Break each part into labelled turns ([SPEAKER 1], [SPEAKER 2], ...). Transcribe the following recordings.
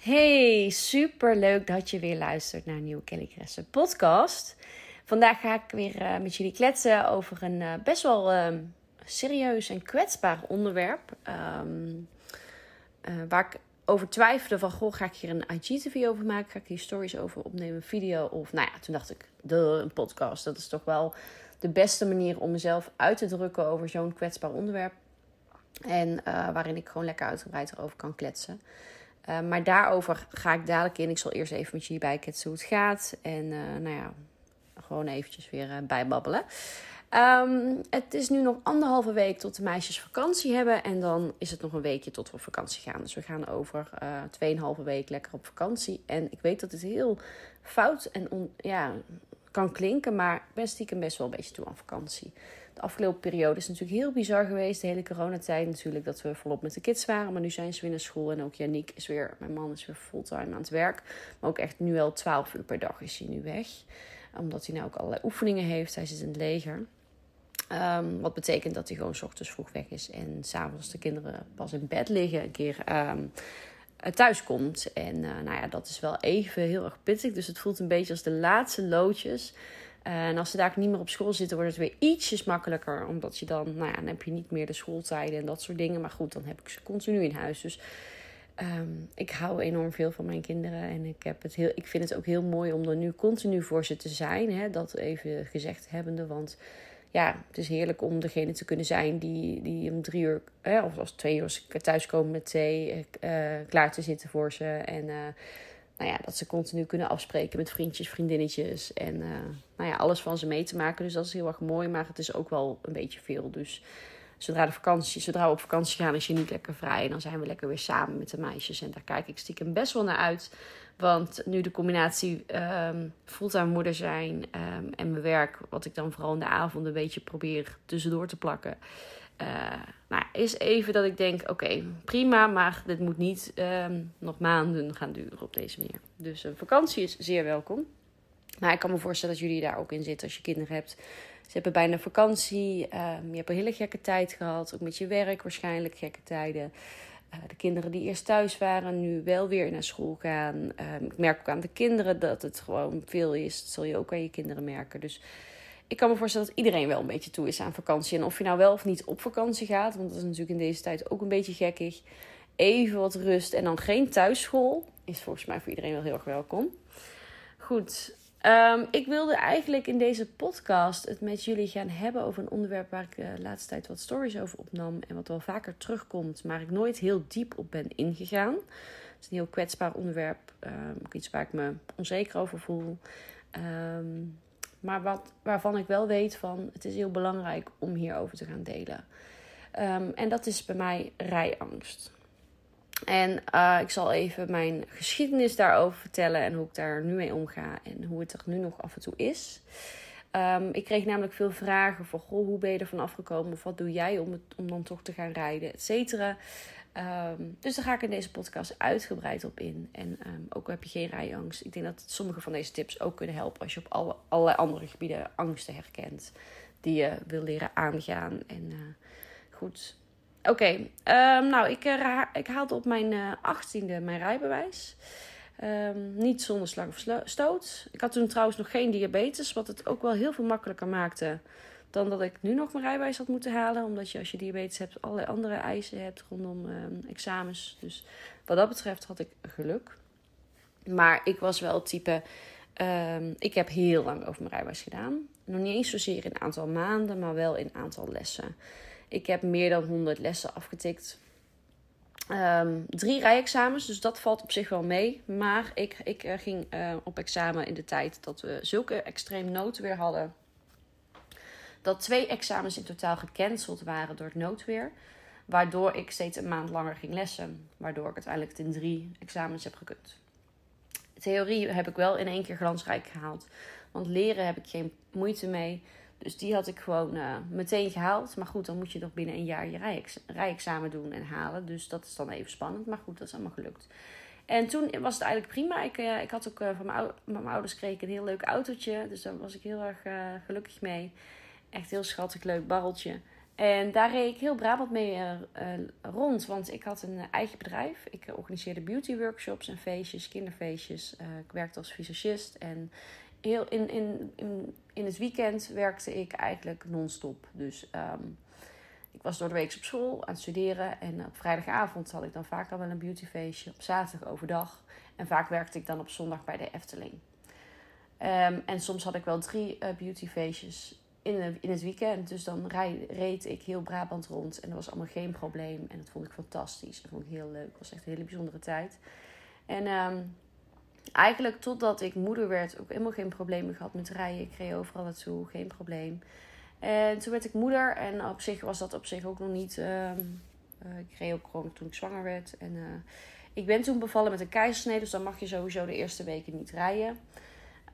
[SPEAKER 1] Hey, super leuk dat je weer luistert naar een nieuwe Kelly Kresse podcast. Vandaag ga ik weer uh, met jullie kletsen over een uh, best wel uh, serieus en kwetsbaar onderwerp. Um, waar ik over twijfelde van, goh, ga ik hier een IGTV over maken? Ga ik hier stories over opnemen, een video? Of, nou ja, toen dacht ik, de, een podcast. Dat is toch wel de beste manier om mezelf uit te drukken over zo'n kwetsbaar onderwerp. En waarin ik gewoon lekker uitgebreid erover kan kletsen. Uh, maar daarover ga ik dadelijk in. Ik zal eerst even met jullie bijketsen hoe het gaat. En uh, nou ja, gewoon eventjes weer uh, bijbabbelen. Um, het is nu nog anderhalve week tot de meisjes vakantie hebben. En dan is het nog een weekje tot we op vakantie gaan. Dus we gaan over tweeënhalve week lekker op vakantie. En ik weet dat het heel fout en ja, kan klinken. Maar ben stiekem best wel een beetje toe aan vakantie. De afgelopen periode is natuurlijk heel bizar geweest. De hele coronatijd natuurlijk. Dat we volop met de kids waren. Maar nu zijn ze weer naar school. En ook Yannick is weer, mijn man is weer fulltime aan het werk. Maar ook echt nu wel 12 uur per dag is hij nu weg. Omdat hij nou ook allerlei oefeningen heeft. Hij zit in het leger. Um, wat betekent dat hij gewoon s ochtends vroeg weg is. En s'avonds de kinderen pas in bed liggen. Een keer um, thuis komt. En uh, nou ja, dat is wel even heel erg pittig. Dus het voelt een beetje als de laatste loodjes. En als ze daar niet meer op school zitten, wordt het weer ietsjes makkelijker. Omdat je dan, nou ja, dan heb je niet meer de schooltijden en dat soort dingen. Maar goed, dan heb ik ze continu in huis. Dus um, ik hou enorm veel van mijn kinderen. En ik, heb het heel, ik vind het ook heel mooi om er nu continu voor ze te zijn. Hè? Dat even gezegd hebbende. Want ja, het is heerlijk om degene te kunnen zijn die, die om drie uur, of als twee uur thuiskomen met thee, uh, klaar te zitten voor ze. En uh, nou ja, dat ze continu kunnen afspreken met vriendjes, vriendinnetjes. En uh, nou ja, alles van ze mee te maken. Dus dat is heel erg mooi. Maar het is ook wel een beetje veel. Dus zodra, de vakantie, zodra we op vakantie gaan, is je niet lekker vrij. En dan zijn we lekker weer samen met de meisjes. En daar kijk ik stiekem best wel naar uit. Want nu de combinatie um, fulltime moeder zijn um, en mijn werk, wat ik dan vooral in de avond een beetje probeer tussendoor te plakken. Uh, nou, is even dat ik denk: oké, prima, maar dit moet niet um, nog maanden gaan duren op deze manier. Dus een vakantie is zeer welkom. Maar ik kan me voorstellen dat jullie daar ook in zitten als je kinderen hebt. Ze hebben bijna vakantie. Um, je hebt een hele gekke tijd gehad. Ook met je werk waarschijnlijk gekke tijden. Uh, de kinderen die eerst thuis waren, nu wel weer naar school gaan. Um, ik merk ook aan de kinderen dat het gewoon veel is. Dat zul je ook aan je kinderen merken. Dus ik kan me voorstellen dat iedereen wel een beetje toe is aan vakantie. En of je nou wel of niet op vakantie gaat, want dat is natuurlijk in deze tijd ook een beetje gekkig. Even wat rust en dan geen thuisschool is volgens mij voor iedereen wel heel erg welkom. Goed, um, ik wilde eigenlijk in deze podcast het met jullie gaan hebben over een onderwerp waar ik de laatste tijd wat stories over opnam. En wat wel vaker terugkomt, maar ik nooit heel diep op ben ingegaan. Het is een heel kwetsbaar onderwerp, um, iets waar ik me onzeker over voel. Um, maar wat, waarvan ik wel weet van het is heel belangrijk om hierover te gaan delen. Um, en dat is bij mij rijangst. En uh, ik zal even mijn geschiedenis daarover vertellen en hoe ik daar nu mee omga en hoe het er nu nog af en toe is. Um, ik kreeg namelijk veel vragen van, goh, hoe ben je ervan afgekomen? Of wat doe jij om, het, om dan toch te gaan rijden, et cetera. Um, dus daar ga ik in deze podcast uitgebreid op in. En um, ook al heb je geen rijangst. Ik denk dat sommige van deze tips ook kunnen helpen als je op alle, allerlei andere gebieden angsten herkent. Die je wil leren aangaan. En uh, goed. Oké, um, nou, ik, uh, ik haalde op mijn uh, achttiende mijn rijbewijs. niet zonder slag of stoot. Ik had toen trouwens nog geen diabetes, wat het ook wel heel veel makkelijker maakte dan dat ik nu nog mijn rijbewijs had moeten halen. Omdat je als je diabetes hebt allerlei andere eisen hebt rondom uh, examens. Dus wat dat betreft had ik geluk. Maar ik was wel het type... Um, ik heb heel lang over mijn rijbewijs gedaan. Nog niet eens zozeer in aantal maanden, maar wel in aantal lessen. Ik heb meer dan 100 lessen afgetikt. Um, drie rijexamens, dus dat valt op zich wel mee. Maar ik, ik uh, ging uh, op examen in de tijd dat we zulke extreem noten weer hadden dat twee examens in totaal gecanceld waren door het noodweer. Waardoor ik steeds een maand langer ging lessen. Waardoor ik uiteindelijk het in drie examens heb gekund. Theorie heb ik wel in één keer glansrijk gehaald. Want leren heb ik geen moeite mee. Dus die had ik gewoon uh, meteen gehaald. Maar goed, dan moet je nog binnen een jaar je rijexamen doen en halen. Dus dat is dan even spannend. Maar goed, dat is allemaal gelukt. En toen was het eigenlijk prima. Ik, uh, ik had ook uh, van mijn, mijn ouders kreeg een heel leuk autootje. Dus daar was ik heel erg gelukkig mee. Echt heel schattig leuk barreltje. En daar reed ik heel Brabant mee rond. Want ik had een eigen bedrijf. Ik organiseerde beauty workshops en feestjes, kinderfeestjes. ik werkte als visagist. En heel in, in, in, in het weekend werkte ik eigenlijk non-stop. Dus um, ik was door de week op school aan het studeren. En op vrijdagavond had ik dan vaak al wel een beautyfeestje. Op zaterdag overdag. En vaak werkte ik dan op zondag bij de Efteling. Um, en soms had ik wel drie uh, beautyfeestjes in, in het weekend. Dus dan reed ik heel Brabant rond. En dat was allemaal geen probleem. En dat vond ik fantastisch. Dat vond ik heel leuk. Het was echt een hele bijzondere tijd. En um, eigenlijk totdat ik moeder werd, ook helemaal geen problemen gehad met rijden. Ik reed overal naartoe, geen probleem. En toen werd ik moeder en op zich was dat op zich ook nog niet. Uh, ik reed ook gewoon toen ik zwanger werd. En uh, ik ben toen bevallen met een keizersnede, dus dan mag je sowieso de eerste weken niet rijden.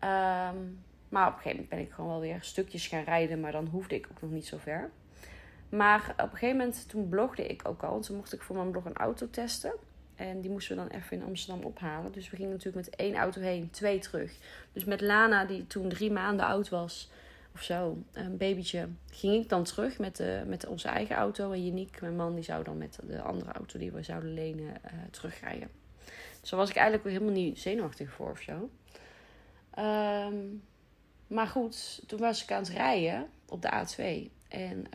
[SPEAKER 1] Um, maar op een gegeven moment ben ik gewoon wel weer stukjes gaan rijden, maar dan hoefde ik ook nog niet zo ver. Maar op een gegeven moment, toen blogde ik ook al. En toen mocht ik voor mijn blog een auto testen. En die moesten we dan even in Amsterdam ophalen. Dus we gingen natuurlijk met één auto heen, twee terug. Dus met Lana, die toen drie maanden oud was, of zo, een babytje, ging ik dan terug met, de, met onze eigen auto. En Janiek, mijn man, die zou dan met de andere auto die we zouden lenen uh, terugrijden. Dus daar was ik eigenlijk helemaal niet zenuwachtig voor of zo. Um, maar goed, toen was ik aan het rijden op de A2. En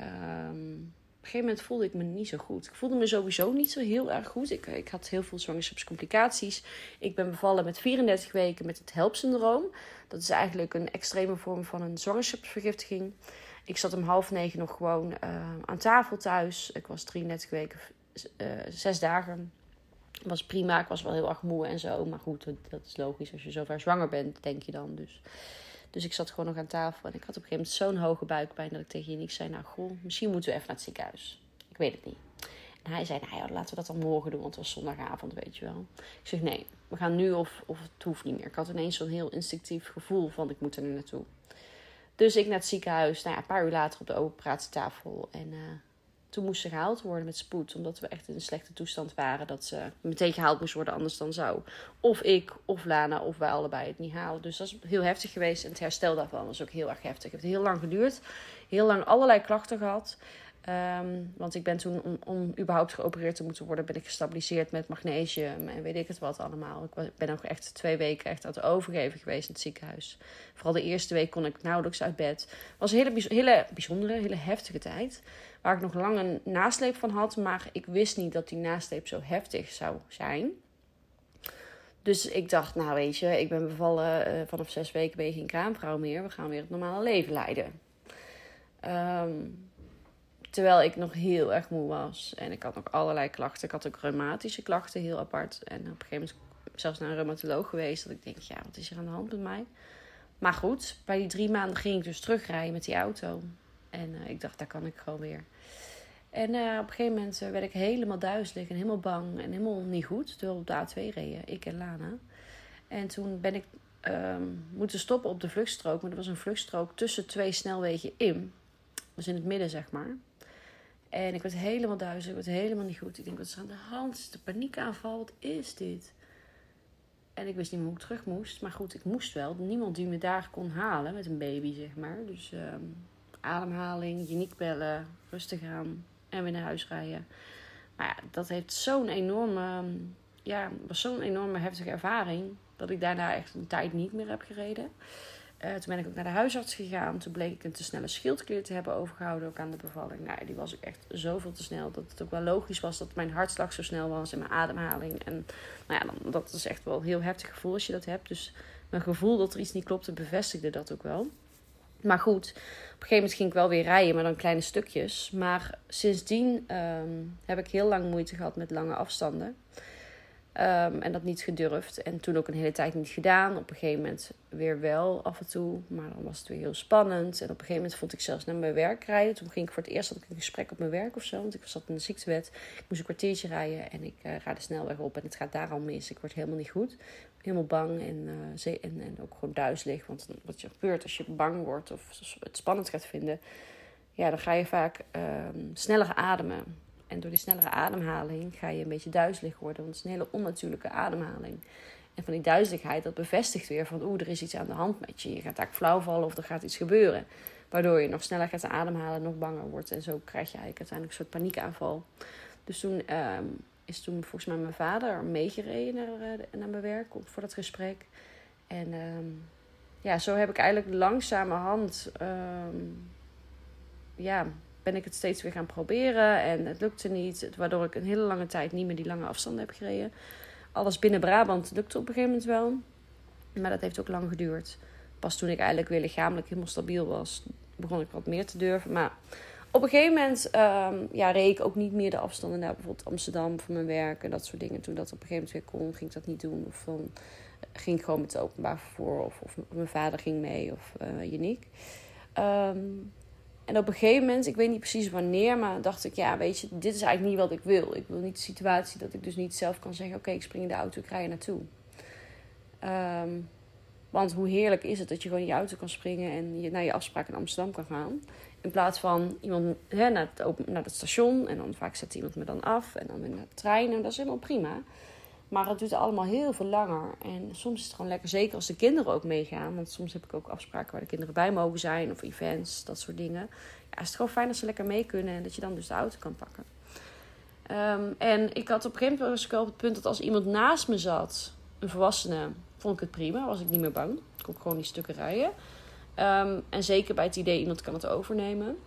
[SPEAKER 1] um, een gegeven moment voelde ik me niet zo goed. Ik voelde me sowieso niet zo heel erg goed. Ik, ik had heel veel zwangerschapscomplicaties. Ik ben bevallen met 34 weken met het HELP-syndroom. Dat is eigenlijk een extreme vorm van een zwangerschapsvergiftiging. Ik zat om half negen nog gewoon uh, aan tafel thuis. Ik was 33 weken, uh, zes dagen. Was prima, ik was wel heel erg moe en zo. Maar goed, dat is logisch als je zover zwanger bent, denk je dan. Dus dus ik zat gewoon nog aan tafel en ik had op een gegeven moment zo'n hoge buikpijn dat ik tegen Yannick zei: Nou, goh, misschien moeten we even naar het ziekenhuis. Ik weet het niet. En hij zei: Nou ja, laten we dat dan morgen doen, want het was zondagavond, weet je wel. Ik zeg: Nee, we gaan nu of, of het hoeft niet meer. Ik had ineens zo'n heel instinctief gevoel van: ik moet er nu naartoe. Dus ik naar het ziekenhuis, nou ja, een paar uur later op de operatietafel. En uh, toen moest ze gehaald worden met spoed. Omdat we echt in een slechte toestand waren. Dat ze meteen gehaald moest worden, anders dan zou. Of ik, of Lana, of wij allebei het niet halen. Dus dat is heel heftig geweest. En het herstel daarvan was ook heel erg heftig. Het heeft heel lang geduurd. Heel lang allerlei klachten gehad. Um, want ik ben toen, om, überhaupt geopereerd te moeten worden, ben ik gestabiliseerd met magnesium en weet ik het wat allemaal. Ik ben ook echt twee weken echt aan het overgeven geweest in het ziekenhuis. Vooral de eerste week kon ik nauwelijks uit bed. Het was een hele, hele bijzondere, hele heftige tijd. Waar ik nog lang een nasleep van had, maar ik wist niet dat die nasleep zo heftig zou zijn. Dus ik dacht, nou weet je, ik ben bevallen uh, vanaf zes weken ben je geen kraamvrouw meer. We gaan weer het normale leven leiden. Um, Terwijl ik nog heel erg moe was. En ik had nog allerlei klachten. Ik had ook reumatische klachten, heel apart. En op een gegeven moment zelfs naar een reumatoloog geweest. Dat ik denk, ja, wat is er aan de hand met mij? Maar goed, bij die drie maanden ging ik dus terugrijden met die auto. En uh, ik dacht, daar kan ik gewoon weer. En uh, op een gegeven moment uh, werd ik helemaal duizelig en helemaal bang en helemaal niet goed. Terwijl op de A2 reden, ik en Lana. En toen ben ik um, moeten stoppen op de vluchtstrook. Maar dat was een vluchtstrook tussen twee snelwegen in. Dus in het midden, zeg maar. En ik werd helemaal duizelig, ik werd helemaal niet goed. Ik denk, wat is er aan de hand? Is het paniekaanval? Wat is dit? En ik wist niet meer hoe ik terug moest. Maar goed, ik moest wel. Niemand die me daar kon halen met een baby, zeg maar. Dus um, ademhaling, uniek bellen, rustig aan en weer naar huis rijden. Maar ja, dat heeft zo'n enorme, ja, was zo'n enorme heftige ervaring. Dat ik daarna echt een tijd niet meer heb gereden. Uh, toen ben ik ook naar de huisarts gegaan. Toen bleek ik een te snelle schildklier te hebben overgehouden, ook aan de bevalling. Nou, die was ook echt zoveel te snel dat het ook wel logisch was dat mijn hartslag zo snel was en mijn ademhaling. En nou ja, dan, dat is echt wel een heel heftig gevoel als je dat hebt. Dus mijn gevoel dat er iets niet klopte bevestigde dat ook wel. Maar goed, op een gegeven moment ging ik wel weer rijden, maar dan kleine stukjes. Maar sindsdien um, heb ik heel lang moeite gehad met lange afstanden. Ehm, en dat niet gedurfd. En toen ook een hele tijd niet gedaan. Op een gegeven moment weer wel af en toe. Maar dan was het weer heel spannend. En op een gegeven moment vond ik zelfs naar mijn werk rijden. Toen ging ik voor het eerst had ik een gesprek op mijn werk of zo. Want ik zat in de ziektewet. Ik moest een kwartiertje rijden. En ik uh, ga de snelweg op. En het gaat daar al mis. Ik word helemaal niet goed. Helemaal bang. En, uh, en, en ook gewoon duizelig. Want wat gebeurt als je bang wordt of het spannend gaat vinden. Ja, dan ga je vaak uh, sneller ademen. En door die snellere ademhaling ga je een beetje duizelig worden. Want het is een hele onnatuurlijke ademhaling. En van die duizeligheid, dat bevestigt weer van... oeh, er is iets aan de hand met je. Je gaat eigenlijk flauw vallen of er gaat iets gebeuren. Waardoor je nog sneller gaat ademhalen, nog banger wordt. En zo krijg je eigenlijk uiteindelijk een soort paniekaanval. Dus toen um, is toen volgens mij mijn vader meegereden naar, uh, naar mijn werk voor dat gesprek. En um, ja, zo heb ik eigenlijk langzamerhand... Um, ja, ben ik het steeds weer gaan proberen en het lukte niet. Waardoor ik een hele lange tijd niet meer die lange afstanden heb gereden. Alles binnen Brabant lukte op een gegeven moment wel. Maar dat heeft ook lang geduurd. Pas toen ik eigenlijk weer lichamelijk helemaal stabiel was, begon ik wat meer te durven. Maar op een gegeven moment um, ja, reed ik ook niet meer de afstanden naar bijvoorbeeld Amsterdam voor mijn werk en dat soort dingen. Toen dat op een gegeven moment weer kon, ging ik dat niet doen. Of dan ging ik gewoon met het openbaar vervoer. Of, of mijn vader ging mee of uh, Janiek. Um, en op een gegeven moment, ik weet niet precies wanneer, maar dacht ik, ja, weet je, dit is eigenlijk niet wat ik wil. Ik wil niet de situatie dat ik dus niet zelf kan zeggen, oké, ik spring in de auto, ik rij er naartoe. Um, want hoe heerlijk is het dat je gewoon in je auto kan springen en je naar je afspraak in Amsterdam kan gaan. In plaats van iemand hè, naar, het, naar het station en dan vaak zet iemand me dan af en dan weer de trein. En dat is helemaal prima. Maar het duurt allemaal heel veel langer. En soms is het gewoon lekker, zeker als de kinderen ook meegaan. Want soms heb ik ook afspraken waar de kinderen bij mogen zijn. Of events, dat soort dingen. Ja, is het gewoon fijn dat ze lekker mee kunnen. En dat je dan dus de auto kan pakken. Um, en ik had op een gegeven moment op het punt dat als iemand naast me zat, een volwassene, vond ik het prima. Was ik niet meer bang. Ik kon gewoon die stukken rijden. Um, en zeker bij het idee, iemand kan het overnemen.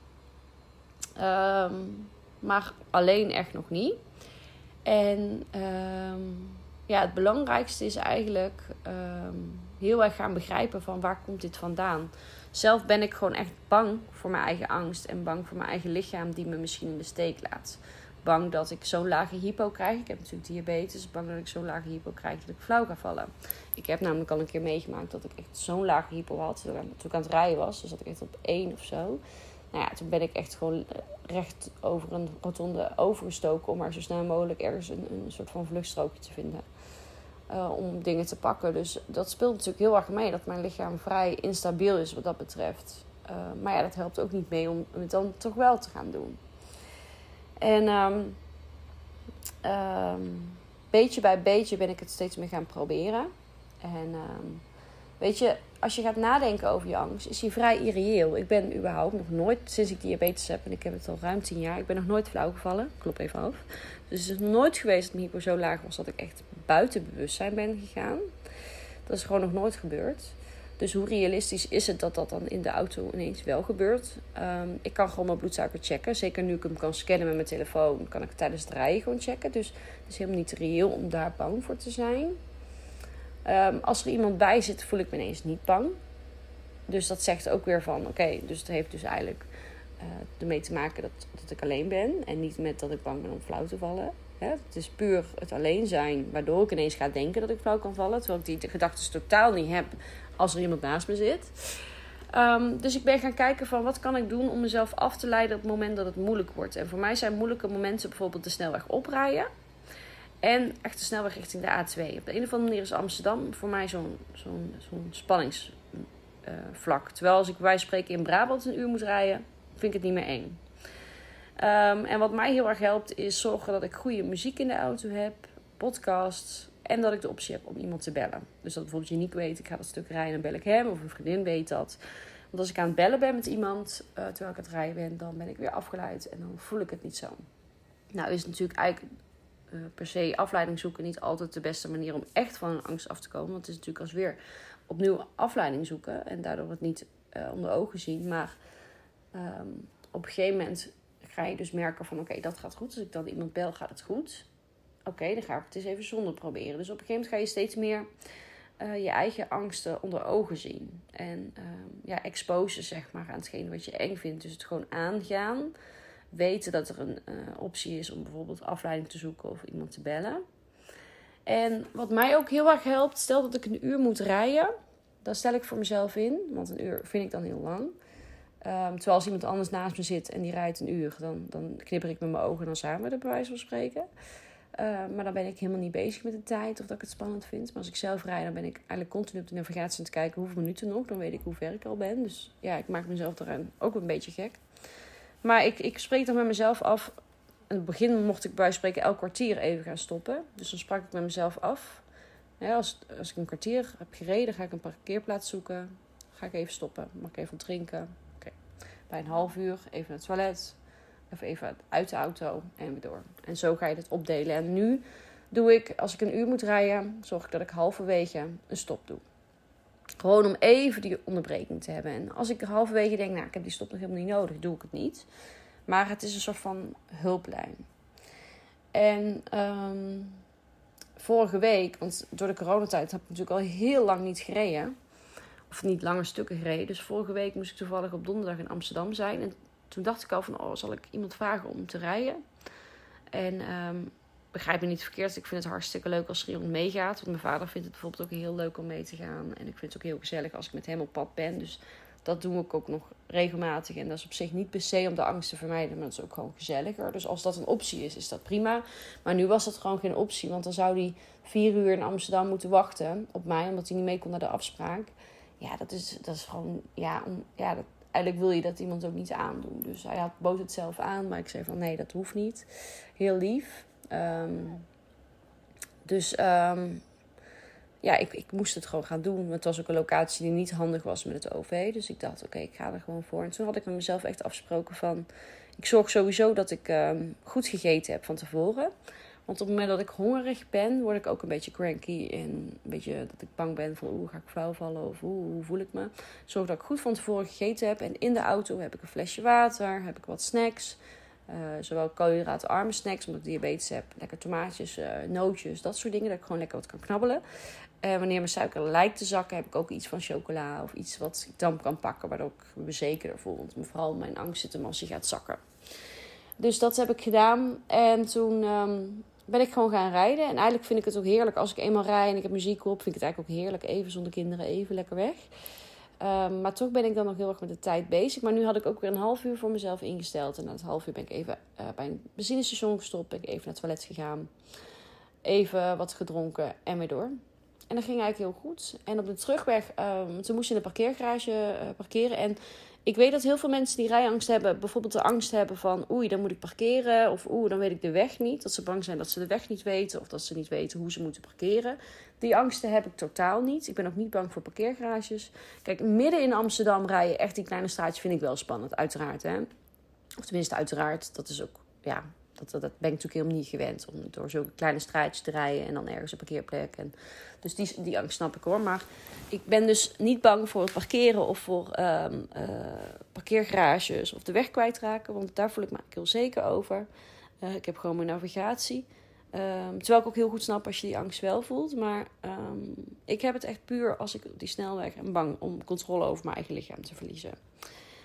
[SPEAKER 1] Um, maar alleen echt nog niet. En um, ja, het belangrijkste is eigenlijk heel erg gaan begrijpen van waar komt dit vandaan. Zelf ben ik gewoon echt bang voor mijn eigen angst en bang voor mijn eigen lichaam die me misschien in de steek laat. Bang dat ik zo'n lage hypo krijg. Ik heb natuurlijk diabetes. Bang dat ik zo'n lage hypo krijg dat ik flauw ga vallen. Ik heb namelijk al een keer meegemaakt dat ik echt zo'n lage hypo had. Toen ik aan het rijden was. Dus dat ik echt op één of zo. Nou ja, toen ben ik echt gewoon recht over een rotonde overgestoken om maar zo snel mogelijk ergens een, een soort van vluchtstrookje te vinden. Uh, om dingen te pakken. Dus dat speelt natuurlijk heel erg mee dat mijn lichaam vrij instabiel is wat dat betreft. Uh, maar ja, dat helpt ook niet mee om het dan toch wel te gaan doen. En um, beetje bij beetje ben ik het steeds meer gaan proberen. En um, weet je, als je gaat nadenken over je angst, is die vrij irreëel. Ik ben überhaupt nog nooit, sinds ik diabetes heb, en ik heb het al ruim tien jaar, ik ben nog nooit flauw gevallen. Klop even af. Dus het is nooit geweest dat mijn hypo zo laag was dat ik echt buiten bewustzijn ben gegaan. Dat is gewoon nog nooit gebeurd. Dus hoe realistisch is het dat dat dan in de auto ineens wel gebeurt? Um, ik kan gewoon mijn bloedsuiker checken. Zeker nu ik hem kan scannen met mijn telefoon, kan ik tijdens het rijden gewoon checken. Dus het is helemaal niet reëel om daar bang voor te zijn. Um, als er iemand bij zit, voel ik me ineens niet bang. Dus dat zegt ook weer van, oké, dus het heeft dus eigenlijk ermee te maken dat, dat ik alleen ben. En niet met dat ik bang ben om flauw te vallen. Hè? Het is puur het alleen zijn, waardoor ik ineens ga denken dat ik flauw kan vallen. Terwijl ik die gedachten totaal niet heb als er iemand naast me zit. Um, dus ik ben gaan kijken van wat kan ik doen om mezelf af te leiden op het moment dat het moeilijk wordt. En voor mij zijn moeilijke momenten bijvoorbeeld de snelweg oprijden. En echt de snelweg richting de A2. Op de een of andere manier is Amsterdam voor mij zo'n zo'n spanningsvlak. Terwijl als ik bij spreken in Brabant een uur moet rijden, vind ik het niet meer eng. Um, en wat mij heel erg helpt is zorgen dat ik goede muziek in de auto heb, podcasts en dat ik de optie heb om iemand te bellen. Dus dat bijvoorbeeld je niet weet, ik ga dat stuk rijden en bel ik hem of een vriendin weet dat. Want als ik aan het bellen ben met iemand uh, terwijl ik aan het rijden ben, dan ben ik weer afgeleid en dan voel ik het niet zo. Nou is het natuurlijk eigenlijk uh, per se afleiding zoeken niet altijd de beste manier om echt van een angst af te komen. Want het is natuurlijk als weer opnieuw afleiding zoeken en daardoor het niet uh, onder ogen zien. Maar um, op een gegeven moment ga je dus merken van oké, dat gaat goed. Als ik dan iemand bel, gaat het goed. Oké, dan ga ik het eens even zonder proberen. Dus op een gegeven moment ga je steeds meer uh, je eigen angsten onder ogen zien. En um, ja, exposen zeg maar aan hetgeen wat je eng vindt. Dus het gewoon aangaan weten dat er een uh, optie is om bijvoorbeeld afleiding te zoeken of iemand te bellen. En wat mij ook heel erg helpt, stel dat ik een uur moet rijden, dan stel ik voor mezelf in, want een uur vind ik dan heel lang. Um, terwijl als iemand anders naast me zit en die rijdt een uur, dan, dan knipper ik met mijn ogen en dan er bij wijze van spreken. Ehm, maar dan ben ik helemaal niet bezig met de tijd of dat ik het spannend vind. Maar als ik zelf rijd, dan ben ik eigenlijk continu op de navigatie aan het kijken hoeveel minuten nog. Dan weet ik hoe ver ik al ben. Dus ja, ik maak mezelf eraan ook een beetje gek. Maar ik, ik spreek dan met mezelf af. In het begin mocht ik bij spreken elk kwartier even gaan stoppen. Dus dan sprak ik met mezelf af. Als, als ik een kwartier heb gereden, ga ik een parkeerplaats zoeken. Ga ik even stoppen. Mag ik even drinken? Een half uur even naar het toilet. Of even uit de auto en weer door. En zo ga je het opdelen. En nu doe ik, als ik een uur moet rijden, zorg ik dat ik halverwege een stop doe. Gewoon om even die onderbreking te hebben. En als ik halverwege denk, nou, ik heb die stop nog helemaal niet nodig, doe ik het niet. Maar het is een soort van hulplijn. En ehm, vorige week, want door de coronatijd heb ik natuurlijk al heel lang niet gereden. Of niet lange stukken gereden. Dus vorige week moest ik toevallig op donderdag in Amsterdam zijn. En toen dacht ik al van, oh, zal ik iemand vragen om te rijden? En um, begrijp me niet verkeerd, ik vind het hartstikke leuk als er iemand meegaat. Want mijn vader vindt het bijvoorbeeld ook heel leuk om mee te gaan. En ik vind het ook heel gezellig als ik met hem op pad ben. Dus dat doe ik ook nog regelmatig. En dat is op zich niet per se om de angst te vermijden, maar het is ook gewoon gezelliger. Dus als dat een optie is, is dat prima. Maar nu was dat gewoon geen optie, want dan zou hij vier uur in Amsterdam moeten wachten op mij, omdat hij niet mee kon naar de afspraak. Ja, dat is, dat is gewoon, ja, om, ja dat, eigenlijk wil je dat iemand ook niet aandoen. Dus hij had, bood het zelf aan, maar ik zei van nee, dat hoeft niet. Heel lief. Ehm, dus um, ja, ik, ik moest het gewoon gaan doen. Het was ook een locatie die niet handig was met het OV. Dus ik dacht, oké, ik ga er gewoon voor. En toen had ik met mezelf echt afgesproken van... Ik zorg sowieso dat ik um, goed gegeten heb van tevoren. Want op het moment dat ik hongerig ben, word ik ook een beetje cranky. En een beetje dat ik bang ben van, oeh, ga ik flauw vallen? Of oeh, hoe voel ik me? Zorg dat ik goed van tevoren gegeten heb. En in de auto heb ik een flesje water, heb ik wat snacks. Uh, zowel koolhydraatarme snacks, omdat ik diabetes heb. Lekker tomaatjes, uh, nootjes, dat soort dingen. Dat ik gewoon lekker wat kan knabbelen. En uh, wanneer mijn suiker lijkt te zakken, heb ik ook iets van chocola of iets wat ik dan kan pakken, waardoor ik me zekerder voel. Want vooral mijn angst zit hem als hij gaat zakken. Dus dat heb ik gedaan. En toen um, ben ik gewoon gaan rijden. En eigenlijk vind ik het ook heerlijk als ik eenmaal rijd en ik heb muziek op. Vind ik het eigenlijk ook heerlijk. Even zonder kinderen, even lekker weg. Um, maar toch ben ik dan nog heel erg met de tijd bezig. Maar nu had ik ook weer een half uur voor mezelf ingesteld. En na het half uur ben ik even uh, bij een benzinestation gestopt. Ben ik even naar het toilet gegaan. Even wat gedronken en weer door. En dat ging eigenlijk heel goed. En op de terugweg, um, toen moest je in de parkeergarage uh, parkeren. En ik weet dat heel veel mensen die rijangst hebben, bijvoorbeeld de angst hebben van oei, dan moet ik parkeren. Of oeh, dan weet ik de weg niet. Dat ze bang zijn dat ze de weg niet weten. Of dat ze niet weten hoe ze moeten parkeren. Die angsten heb ik totaal niet. Ik ben ook niet bang voor parkeergarages. Kijk, midden in Amsterdam rijden, echt die kleine straatjes, vind ik wel spannend, uiteraard. Hè? Of tenminste, uiteraard, dat is ook, ja, dat, dat, ben ik natuurlijk helemaal niet gewend. Om door zulke kleine straatjes te rijden en dan ergens een parkeerplek. En, dus die, die angst snap ik hoor. Maar ik ben dus niet bang voor het parkeren of voor um, uh, parkeergarages of de weg kwijtraken. Want daar voel ik me heel zeker over. Uh, ik heb gewoon mijn navigatie. Um, terwijl ik ook heel goed snap als je die angst wel voelt. Maar um, ik heb het echt puur als ik op die snelweg ben bang om controle over mijn eigen lichaam te verliezen.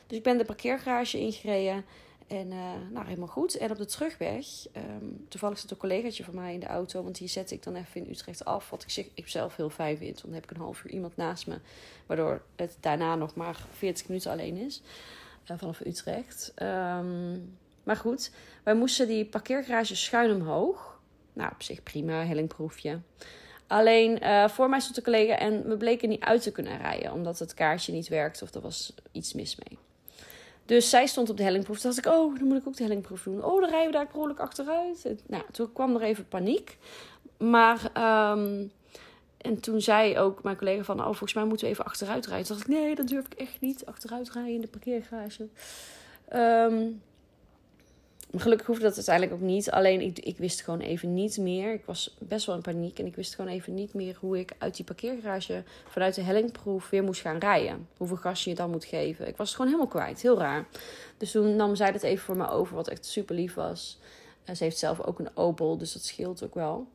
[SPEAKER 1] Dus ik ben de parkeergarage ingereden. En uh, nou, helemaal goed. En op de terugweg, um, toevallig zit een collegaatje van mij in de auto. Want die zette ik dan even in Utrecht af. Wat ik, ik zelf heel fijn vind. Want dan heb ik een half uur iemand naast me. Waardoor het daarna nog maar 40 minuten alleen is. Uh, vanaf Utrecht. Um, maar goed, wij moesten die parkeergarage schuin omhoog. Nou, op zich prima, hellingproefje. Alleen uh, voor mij stond een collega en we bleken niet uit te kunnen rijden. Omdat het kaartje niet werkte of er was iets mis mee. Dus zij stond op de hellingproef. Toen dacht ik, oh, dan moet ik ook de hellingproef doen. Oh, dan rijden we daar behoorlijk achteruit. Nou, toen kwam er even paniek. Maar, um, en toen zei ook mijn collega van, oh, volgens mij moeten we even achteruit rijden. Toen dacht ik, nee, dat durf ik echt niet. Achteruit rijden in de parkeergarage. Um, gelukkig hoefde dat uiteindelijk ook niet. Alleen ik, ik wist gewoon even niet meer. Ik was best wel in paniek. En ik wist gewoon even niet meer hoe ik uit die parkeergarage vanuit de hellingproef weer moest gaan rijden. Hoeveel gas je dan moet geven. Ik was gewoon helemaal kwijt. Heel raar. Dus toen nam zij dat even voor me over. Wat echt super lief was. Ze heeft zelf ook een Opel. Dus dat scheelt ook wel.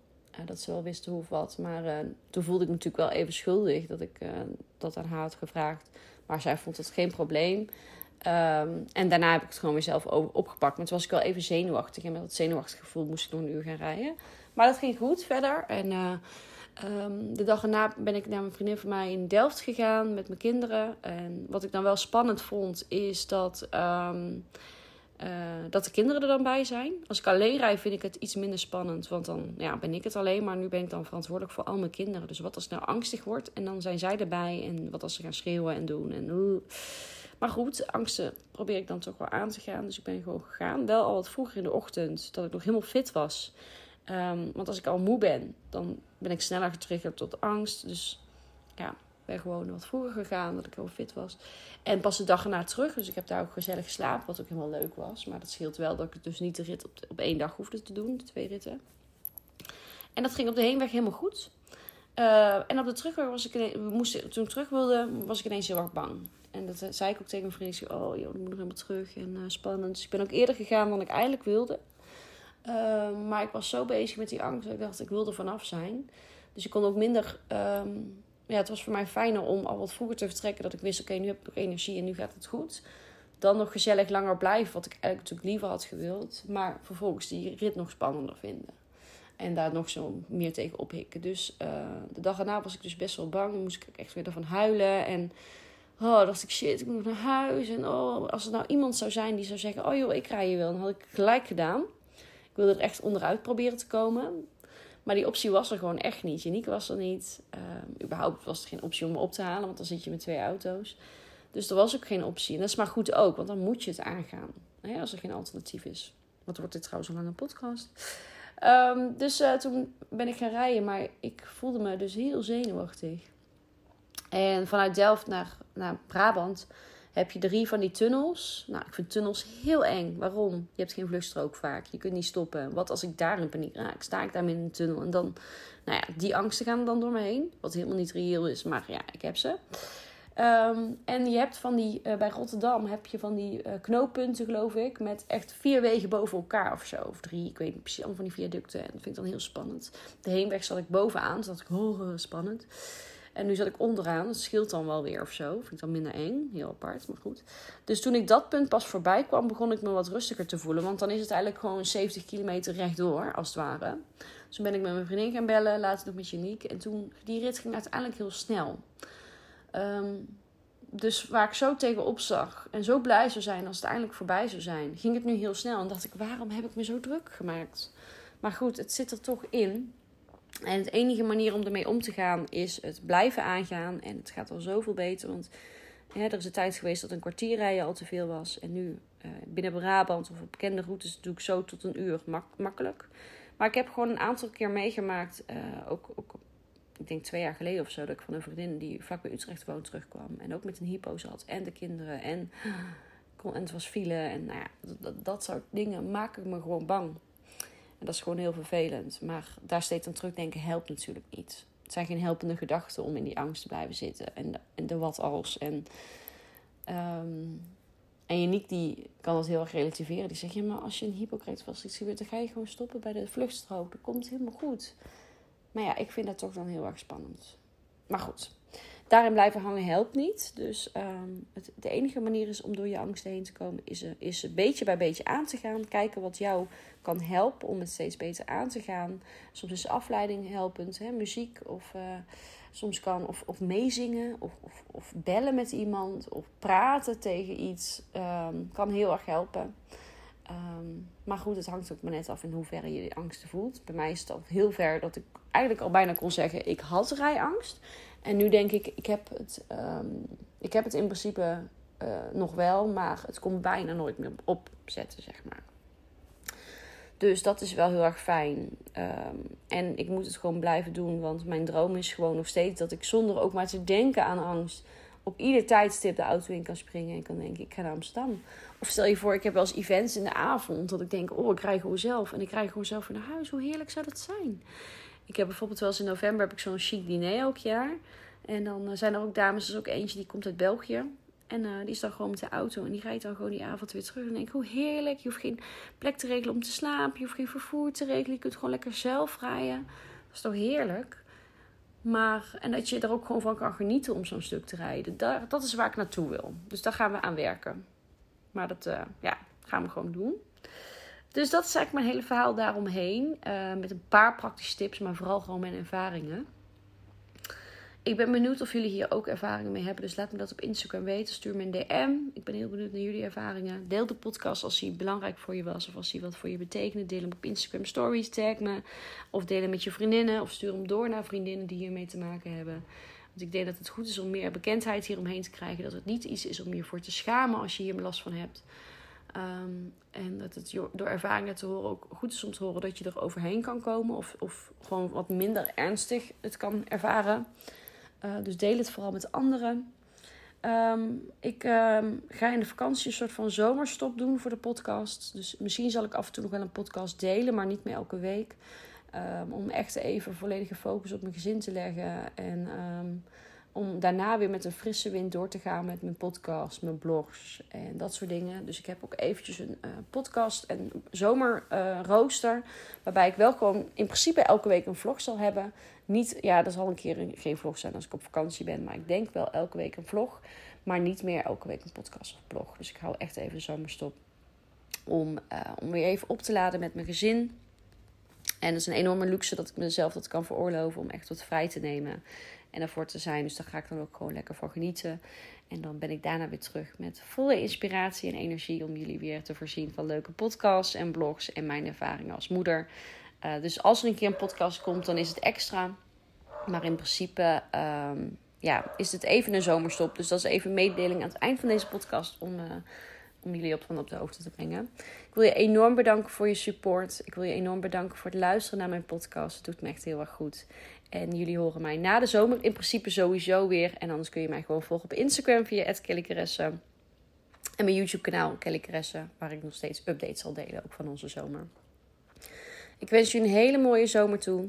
[SPEAKER 1] Dat ze wel wisten hoe of wat. Maar uh, toen voelde ik me natuurlijk wel even schuldig dat ik uh, dat aan haar had gevraagd. Maar zij vond het geen probleem. Um, en daarna heb ik het gewoon weer zelf opgepakt. Maar toen was ik wel even zenuwachtig. En met dat zenuwachtig gevoel moest ik nog een uur gaan rijden. Maar dat ging goed verder. En ehm, de dag erna ben ik naar mijn vriendin van mij in Delft gegaan met mijn kinderen. En wat ik dan wel spannend vond, is dat. Ehm, uh, dat de kinderen er dan bij zijn. Als ik alleen rij, vind ik het iets minder spannend. Want dan ja, ben ik het alleen, maar nu ben ik dan verantwoordelijk voor al mijn kinderen. Dus wat als het nou angstig wordt en dan zijn zij erbij. En wat als ze gaan schreeuwen en doen. En, uh. Maar goed, angsten probeer ik dan toch wel aan te gaan. Dus ik ben gewoon gegaan. Wel al wat vroeger in de ochtend, dat ik nog helemaal fit was. Um, want als ik al moe ben, dan ben ik sneller getriggerd tot angst. Dus ja, ben gewoon wat vroeger gegaan, dat ik heel fit was. En pas de dag erna terug, dus ik heb daar ook gezellig geslapen, wat ook helemaal leuk was. Maar dat scheelt wel dat ik dus niet de rit op, op één dag hoefde te doen, de twee ritten. En dat ging op de heenweg helemaal goed. Uh, en op de terugweg was ik toen ik terug wilde, was ik ineens heel erg bang. En dat zei ik ook tegen mijn vriendje, oh joh, dan moet ik helemaal terug en uh, spannend. Dus ik ben ook eerder gegaan dan ik eigenlijk wilde. Uh, maar ik was zo bezig met die angst dat ik dacht, ik wilde vanaf zijn. Dus ik kon ook minder um, ja, het was voor mij fijner om al wat vroeger te vertrekken. Dat ik wist, oké, nu heb ik nog energie en nu gaat het goed. Dan nog gezellig langer blijven, wat ik eigenlijk natuurlijk liever had gewild. Maar vervolgens die rit nog spannender vinden. En daar nog zo meer tegen ophikken. Dus uh, de dag erna was ik dus best wel bang. Dan moest ik echt weer ervan huilen. En oh, dacht ik, shit, ik moet naar huis. En oh, als er nou iemand zou zijn die zou zeggen, oh joh, ik rij je wel. Dan had ik gelijk gedaan. Ik wilde er echt onderuit proberen te komen. Maar die optie was er gewoon echt niet. Janiek was er niet. Uh, überhaupt was er geen optie om me op te halen, want dan zit je met twee auto's. Dus er was ook geen optie. En dat is maar goed ook, want dan moet je het aangaan. Hè, als er geen alternatief is. Wat wordt dit trouwens een lange podcast? Um, dus uh, toen ben ik gaan rijden, maar ik voelde me dus heel zenuwachtig. En vanuit Delft naar, naar Brabant heb je drie van die tunnels. Nou, ik vind tunnels heel eng. Waarom? Je hebt geen vluchtstrook vaak. Je kunt niet stoppen. Wat als ik daar in paniek raak? Sta ik daar in een tunnel? En dan, nou ja, die angsten gaan dan door me heen. Wat helemaal niet reëel is, maar ja, ik heb ze. Um, en je hebt van die, uh, bij Rotterdam heb je van die uh, knooppunten, geloof ik, met echt vier wegen boven elkaar of zo. Of drie, ik weet niet precies, allemaal van die viaducten. En dat vind ik dan heel spannend. De heenweg zat ik bovenaan, dus dat ik oh, spannend. En nu zat ik onderaan. Dat scheelt dan wel weer of zo. Vind ik dan minder eng. Heel apart, maar goed. Dus toen ik dat punt pas voorbij kwam, begon ik me wat rustiger te voelen. Want dan is het eigenlijk gewoon 70 kilometer rechtdoor, als het ware. Dus toen ben ik met mijn vriendin gaan bellen, later nog met Janiek. En toen, die rit ging uiteindelijk heel snel. Um, dus waar ik zo tegenop zag en zo blij zou zijn als het eindelijk voorbij zou zijn, ging het nu heel snel. En dacht ik, waarom heb ik me zo druk gemaakt? Maar goed, het zit er toch in. En het enige manier om ermee om te gaan is het blijven aangaan. En het gaat al zoveel beter. Want er is een tijd geweest dat een kwartier rijden al te veel was. En nu uh, binnen Brabant of op bekende routes doe ik zo tot een uur makkelijk. Maar ik heb gewoon een aantal keer meegemaakt. Uh, ook, ook, ik denk twee jaar geleden of zo. Dat ik van een vriendin die vlak bij Utrecht woont terugkwam. En ook met een hypo zat. En de kinderen. En, en het was file. En nou ja, dat, dat soort dingen maken me gewoon bang dat is gewoon heel vervelend. Maar daar steeds aan terugdenken helpt natuurlijk niet. Het zijn geen helpende gedachten om in die angst te blijven zitten. En de, en de wat als. En, um, en die kan dat heel erg relativeren. Die zegt, ja, maar als je een hypocriet iets gebeurt... dan ga je gewoon stoppen bij de vluchtstrook. Dat komt helemaal goed. Maar ja, ik vind dat toch dan heel erg spannend. Maar goed, daarin blijven hangen helpt niet. Dus um, het, de enige manier is om door je angst heen te komen, is, is beetje bij beetje aan te gaan. Kijken wat jou kan helpen om het steeds beter aan te gaan. Soms is afleiding helpend, hè, muziek of uh, soms kan of, of meezingen of, of, of, bellen met iemand of praten tegen iets um, kan heel erg helpen. Um, maar goed, het hangt ook maar net af in hoeverre je die angsten voelt. Bij mij is het al heel ver dat ik eigenlijk al bijna kon zeggen: ik had rijangst. En nu denk ik, ik heb het, um, ik heb het in principe uh, nog wel, maar het komt bijna nooit meer opzetten, zeg maar. Dus dat is wel heel erg fijn. Um, en ik moet het gewoon blijven doen, want mijn droom is gewoon nog steeds dat ik zonder ook maar te denken aan angst op ieder tijdstip de auto in kan springen en kan denken: ik ga naar Amsterdam. Of stel je voor, ik heb wel eens events in de avond dat ik denk: oh, ik rij gewoon zelf en ik rij gewoon zelf naar huis. Hoe heerlijk zou dat zijn? Ik heb bijvoorbeeld wel eens in november heb ik zo'n chic diner elk jaar. En dan eh, zijn er ook dames, er is ook eentje die komt uit België. En uh, die is dan gewoon met de auto en die rijdt dan gewoon die avond weer terug. En denk hoe heerlijk. Je hoeft geen plek te regelen om te slapen. Je hoeft geen vervoer te regelen. Je kunt gewoon lekker zelf rijden. Dat is toch heerlijk? Maar, en dat je er ook gewoon van kan genieten om zo'n stuk te rijden. Dat is waar ik naartoe wil. Dus daar gaan we aan werken. Maar dat uh, ja, gaan we gewoon doen. Dus dat is eigenlijk mijn hele verhaal daaromheen. Uh, met een paar praktische tips, maar vooral gewoon mijn ervaringen. Ik ben benieuwd of jullie hier ook ervaringen mee hebben. Dus laat me dat op Instagram weten. Stuur me een DM. Ik ben heel benieuwd naar jullie ervaringen. Deel de podcast als die belangrijk voor je was. Of als die wat voor je betekende. Deel hem op Instagram Stories. Tag me. Of deel hem met je vriendinnen. Of stuur hem door naar vriendinnen die hiermee te maken hebben. Want ik denk dat het goed is om meer bekendheid hieromheen te krijgen. Dat het niet iets is om je voor te schamen als je hier last van hebt. Ehm, en dat het door ervaringen te horen ook goed is om te horen dat je er overheen kan komen. Of, of gewoon wat minder ernstig het kan ervaren. Uh, dus deel het vooral met anderen. Um, ik um, ga in de vakantie een soort van zomerstop doen voor de podcast. Dus misschien zal ik af en toe nog wel een podcast delen, maar niet meer elke week. Um, om echt even volledige focus op mijn gezin te leggen. En om daarna weer met een frisse wind door te gaan met mijn podcast, mijn blogs en dat soort dingen. Dus ik heb ook eventjes een uh, podcast en zomerrooster. Uh, waarbij ik wel gewoon in principe elke week een vlog zal hebben. Niet, ja, dat zal een keer een, geen vlog zijn als ik op vakantie ben. Maar ik denk wel elke week een vlog. Maar niet meer elke week een podcast of blog. Dus ik hou echt even zomerstop. Om, uh, om weer even op te laden met mijn gezin. En dat is een enorme luxe dat ik mezelf dat kan veroorloven om echt wat vrij te nemen en ervoor te zijn. Dus daar ga ik dan ook gewoon lekker voor genieten. En dan ben ik daarna weer terug met volle inspiratie en energie om jullie weer te voorzien van leuke podcasts en blogs en mijn ervaringen als moeder. Uh, dus als er een keer een podcast komt, dan is het extra. Maar in principe um, ja, is het even een zomerstop. Dus dat is even een mededeling aan het eind van deze podcast om, uh, om jullie op, van op de hoogte te brengen. Ik wil je enorm bedanken voor je support. Ik wil je enorm bedanken voor het luisteren naar mijn podcast. Het doet me echt heel erg goed. En jullie horen mij na de zomer in principe sowieso weer. En anders kun je mij gewoon volgen op Instagram via @kellycaresse. En mijn YouTube kanaal Kelly Caresse, waar ik nog steeds updates zal delen, ook van onze zomer. Ik wens je een hele mooie zomer toe.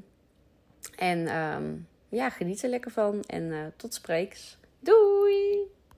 [SPEAKER 1] En um, ja, geniet er lekker van. En uh, tot spreeks. Doei!